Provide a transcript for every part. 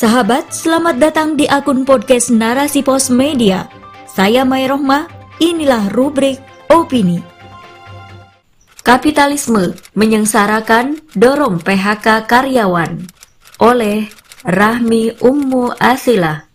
Sahabat, selamat datang di akun podcast Narasi Pos Media. Saya Mai Rohmah, inilah rubrik Opini. Kapitalisme menyengsarakan dorong PHK karyawan oleh Rahmi Ummu Asilah.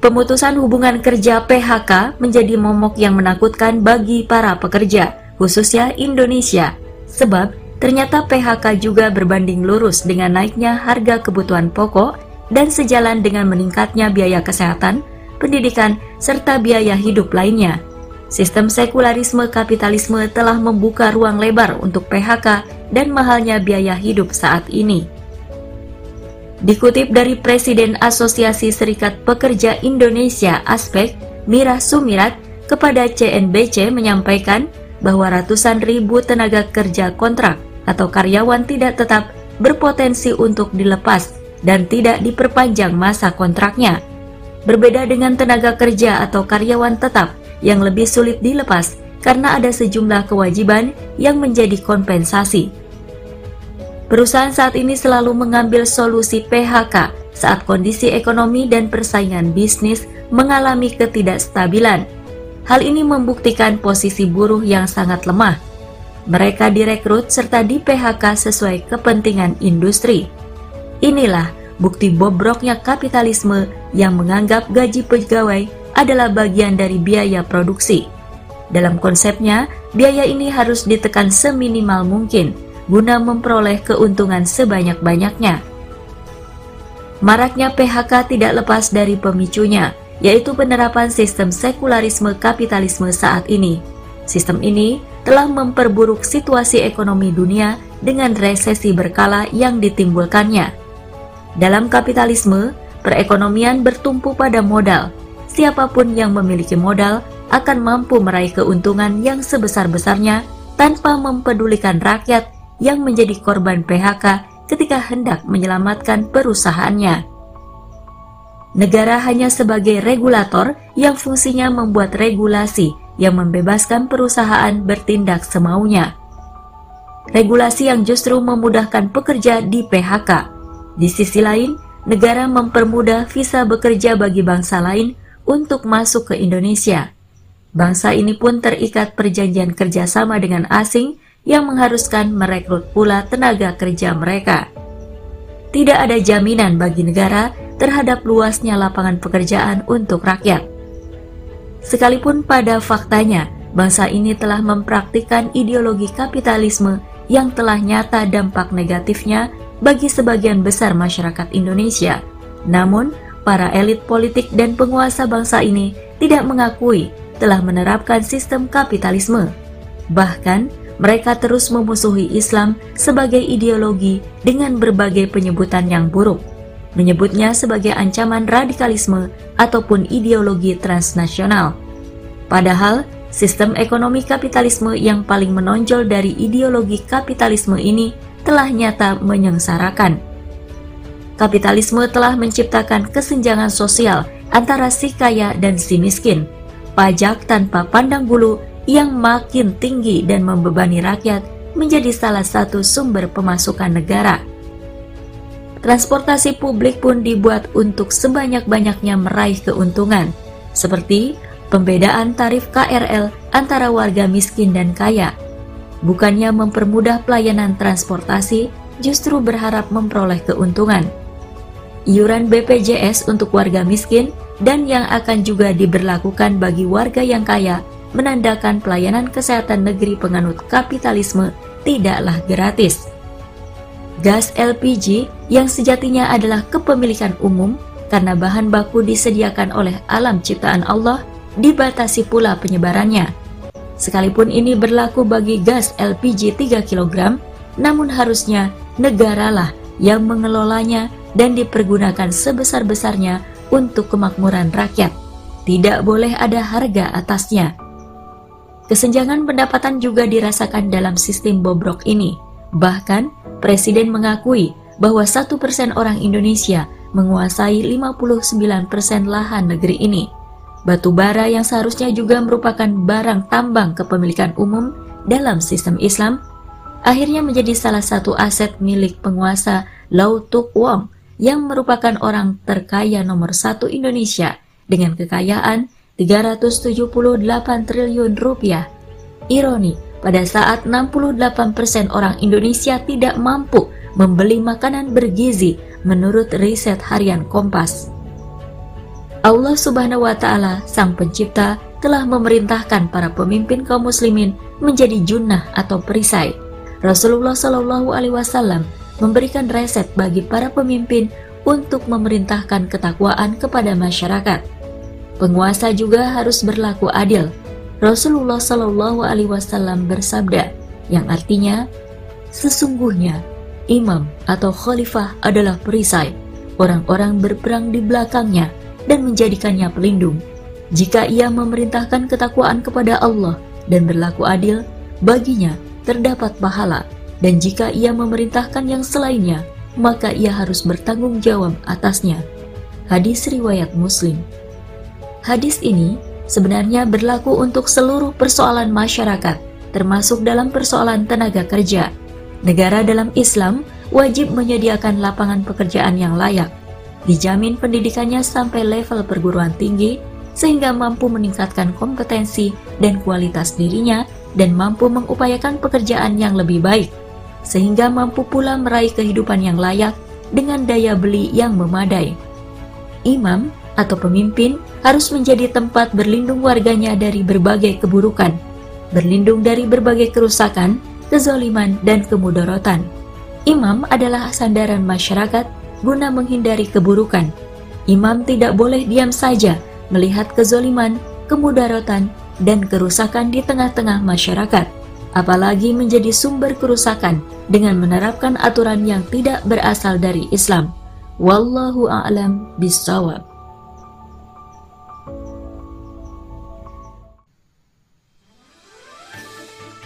Pemutusan hubungan kerja PHK menjadi momok yang menakutkan bagi para pekerja, khususnya Indonesia, sebab ternyata PHK juga berbanding lurus dengan naiknya harga kebutuhan pokok dan sejalan dengan meningkatnya biaya kesehatan, pendidikan, serta biaya hidup lainnya. Sistem sekularisme kapitalisme telah membuka ruang lebar untuk PHK dan mahalnya biaya hidup saat ini. Dikutip dari Presiden Asosiasi Serikat Pekerja Indonesia Aspek, Mira Sumirat, kepada CNBC menyampaikan bahwa ratusan ribu tenaga kerja kontrak atau karyawan tidak tetap berpotensi untuk dilepas dan tidak diperpanjang masa kontraknya. Berbeda dengan tenaga kerja atau karyawan tetap yang lebih sulit dilepas karena ada sejumlah kewajiban yang menjadi kompensasi. Perusahaan saat ini selalu mengambil solusi PHK saat kondisi ekonomi dan persaingan bisnis mengalami ketidakstabilan. Hal ini membuktikan posisi buruh yang sangat lemah. Mereka direkrut serta di PHK sesuai kepentingan industri. Inilah bukti bobroknya kapitalisme yang menganggap gaji pegawai adalah bagian dari biaya produksi. Dalam konsepnya, biaya ini harus ditekan seminimal mungkin – guna memperoleh keuntungan sebanyak-banyaknya. Maraknya PHK tidak lepas dari pemicunya, yaitu penerapan sistem sekularisme kapitalisme saat ini. Sistem ini telah memperburuk situasi ekonomi dunia dengan resesi berkala yang ditimbulkannya. Dalam kapitalisme, perekonomian bertumpu pada modal. Siapa pun yang memiliki modal akan mampu meraih keuntungan yang sebesar-besarnya tanpa mempedulikan rakyat yang menjadi korban PHK ketika hendak menyelamatkan perusahaannya. Negara hanya sebagai regulator yang fungsinya membuat regulasi yang membebaskan perusahaan bertindak semaunya. Regulasi yang justru memudahkan pekerja di PHK. Di sisi lain, negara mempermudah visa bekerja bagi bangsa lain untuk masuk ke Indonesia. Bangsa ini pun terikat perjanjian kerjasama dengan asing yang mengharuskan merekrut pula tenaga kerja mereka. Tidak ada jaminan bagi negara terhadap luasnya lapangan pekerjaan untuk rakyat. Sekalipun pada faktanya, bangsa ini telah mempraktikkan ideologi kapitalisme yang telah nyata dampak negatifnya bagi sebagian besar masyarakat Indonesia. Namun, para elit politik dan penguasa bangsa ini tidak mengakui telah menerapkan sistem kapitalisme. Bahkan, mereka terus memusuhi Islam sebagai ideologi dengan berbagai penyebutan yang buruk, menyebutnya sebagai ancaman radikalisme ataupun ideologi transnasional. Padahal, sistem ekonomi kapitalisme yang paling menonjol dari ideologi kapitalisme ini telah nyata menyengsarakan. Kapitalisme telah menciptakan kesenjangan sosial antara si kaya dan si miskin, pajak tanpa pandang bulu yang makin tinggi dan membebani rakyat menjadi salah satu sumber pemasukan negara. Transportasi publik pun dibuat untuk sebanyak-banyaknya meraih keuntungan, seperti pembedaan tarif KRL antara warga miskin dan kaya. Bukannya mempermudah pelayanan transportasi, justru berharap memperoleh keuntungan. Iuran BPJS untuk warga miskin dan yang akan juga diberlakukan bagi warga yang kaya menandakan pelayanan kesehatan negeri penganut kapitalisme tidaklah gratis. Gas LPG yang sejatinya adalah kepemilikan umum karena bahan baku disediakan oleh alam ciptaan Allah dibatasi pula penyebarannya. Sekalipun ini berlaku bagi gas LPG 3 kg, namun harusnya negaralah yang mengelolanya dan dipergunakan sebesar-besarnya untuk kemakmuran rakyat. Tidak boleh ada harga atasnya. Kesenjangan pendapatan juga dirasakan dalam sistem bobrok ini. Bahkan, Presiden mengakui bahwa satu persen orang Indonesia menguasai 59 persen lahan negeri ini. Batu bara yang seharusnya juga merupakan barang tambang kepemilikan umum dalam sistem Islam, akhirnya menjadi salah satu aset milik penguasa Lau Tuk Wong yang merupakan orang terkaya nomor satu Indonesia dengan kekayaan 378 triliun rupiah. Ironi, pada saat 68% orang Indonesia tidak mampu membeli makanan bergizi menurut riset harian Kompas. Allah Subhanahu wa taala, Sang Pencipta, telah memerintahkan para pemimpin kaum muslimin menjadi junnah atau perisai. Rasulullah Shallallahu alaihi wasallam memberikan resep bagi para pemimpin untuk memerintahkan ketakwaan kepada masyarakat. Penguasa juga harus berlaku adil. Rasulullah Shallallahu alaihi wasallam bersabda, yang artinya sesungguhnya imam atau khalifah adalah perisai. Orang-orang berperang di belakangnya dan menjadikannya pelindung. Jika ia memerintahkan ketakwaan kepada Allah dan berlaku adil, baginya terdapat pahala. Dan jika ia memerintahkan yang selainnya, maka ia harus bertanggung jawab atasnya. Hadis riwayat Muslim. Hadis ini sebenarnya berlaku untuk seluruh persoalan masyarakat, termasuk dalam persoalan tenaga kerja. Negara dalam Islam wajib menyediakan lapangan pekerjaan yang layak dijamin pendidikannya sampai level perguruan tinggi sehingga mampu meningkatkan kompetensi dan kualitas dirinya dan mampu mengupayakan pekerjaan yang lebih baik sehingga mampu pula meraih kehidupan yang layak dengan daya beli yang memadai. Imam atau pemimpin harus menjadi tempat berlindung warganya dari berbagai keburukan, berlindung dari berbagai kerusakan, kezaliman, dan kemudorotan. Imam adalah sandaran masyarakat guna menghindari keburukan. Imam tidak boleh diam saja melihat kezoliman, kemudaratan, dan kerusakan di tengah-tengah masyarakat, apalagi menjadi sumber kerusakan dengan menerapkan aturan yang tidak berasal dari Islam. Wallahu a'lam bishawab.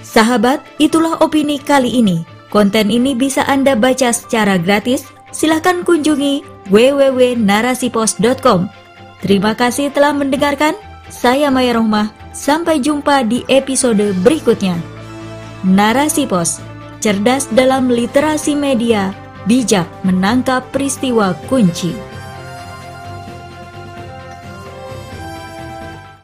Sahabat, itulah opini kali ini. Konten ini bisa Anda baca secara gratis silahkan kunjungi www.narasipos.com. Terima kasih telah mendengarkan. Saya Maya Rohmah. Sampai jumpa di episode berikutnya. Narasi Pos, cerdas dalam literasi media, bijak menangkap peristiwa kunci.